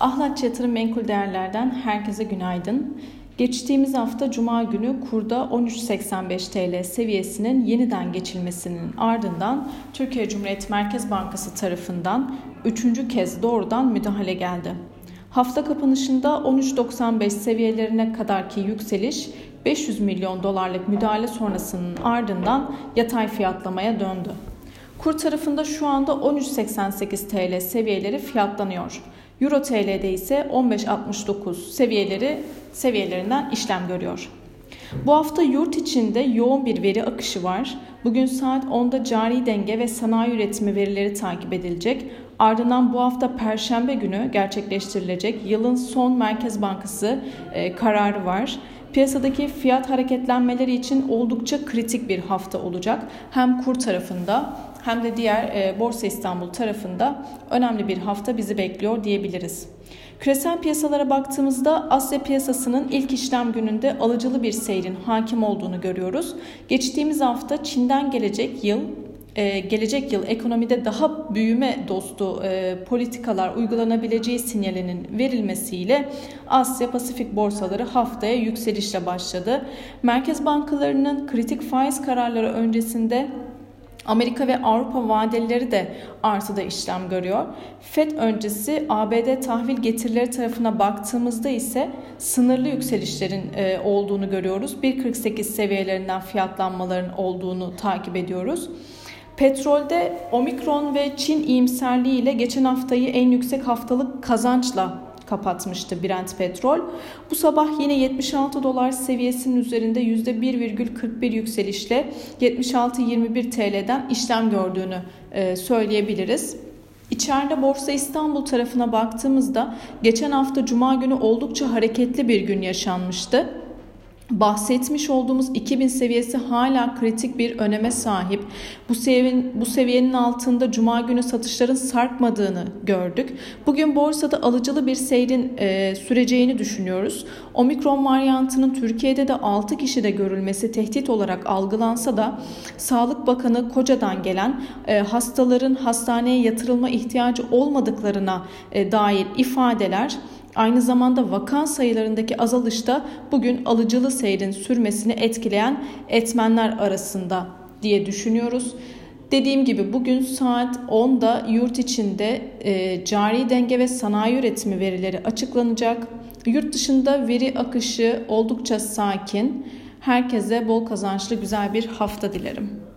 Ahlatçı Yatırım Menkul Değerler'den herkese günaydın. Geçtiğimiz hafta Cuma günü kurda 13.85 TL seviyesinin yeniden geçilmesinin ardından Türkiye Cumhuriyet Merkez Bankası tarafından üçüncü kez doğrudan müdahale geldi. Hafta kapanışında 13.95 seviyelerine kadarki yükseliş 500 milyon dolarlık müdahale sonrasının ardından yatay fiyatlamaya döndü. Kur tarafında şu anda 13.88 TL seviyeleri fiyatlanıyor. Euro TL'de ise 15.69 seviyeleri seviyelerinden işlem görüyor. Bu hafta yurt içinde yoğun bir veri akışı var. Bugün saat 10'da cari denge ve sanayi üretimi verileri takip edilecek. Ardından bu hafta Perşembe günü gerçekleştirilecek yılın son Merkez Bankası e, kararı var. Piyasadaki fiyat hareketlenmeleri için oldukça kritik bir hafta olacak. Hem kur tarafında hem de diğer e, Borsa İstanbul tarafında önemli bir hafta bizi bekliyor diyebiliriz. Küresel piyasalara baktığımızda Asya piyasasının ilk işlem gününde alıcılı bir seyrin hakim olduğunu görüyoruz. Geçtiğimiz hafta Çin'den gelecek yıl e, gelecek yıl ekonomide daha büyüme dostu e, politikalar uygulanabileceği sinyalinin verilmesiyle Asya Pasifik borsaları haftaya yükselişle başladı. Merkez bankalarının kritik faiz kararları öncesinde Amerika ve Avrupa vadelileri de artıda işlem görüyor. FED öncesi ABD tahvil getirileri tarafına baktığımızda ise sınırlı yükselişlerin e, olduğunu görüyoruz. 1.48 seviyelerinden fiyatlanmaların olduğunu takip ediyoruz. Petrolde omikron ve Çin iyimserliği ile geçen haftayı en yüksek haftalık kazançla kapatmıştı Brent petrol. Bu sabah yine 76 dolar seviyesinin üzerinde %1,41 yükselişle 76.21 TL'den işlem gördüğünü e, söyleyebiliriz. İçeride Borsa İstanbul tarafına baktığımızda geçen hafta Cuma günü oldukça hareketli bir gün yaşanmıştı bahsetmiş olduğumuz 2000 seviyesi hala kritik bir öneme sahip. Bu seviyenin, bu seviyenin altında cuma günü satışların sarkmadığını gördük. Bugün borsada alıcılı bir seyrin e, süreceğini düşünüyoruz. Omikron varyantının Türkiye'de de 6 kişide görülmesi tehdit olarak algılansa da Sağlık Bakanı Koca'dan gelen e, hastaların hastaneye yatırılma ihtiyacı olmadıklarına e, dair ifadeler Aynı zamanda vaka sayılarındaki azalışta bugün alıcılı seyrin sürmesini etkileyen etmenler arasında diye düşünüyoruz. Dediğim gibi bugün saat 10'da yurt içinde e, cari denge ve sanayi üretimi verileri açıklanacak. Yurt dışında veri akışı oldukça sakin. Herkese bol kazançlı güzel bir hafta dilerim.